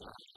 God.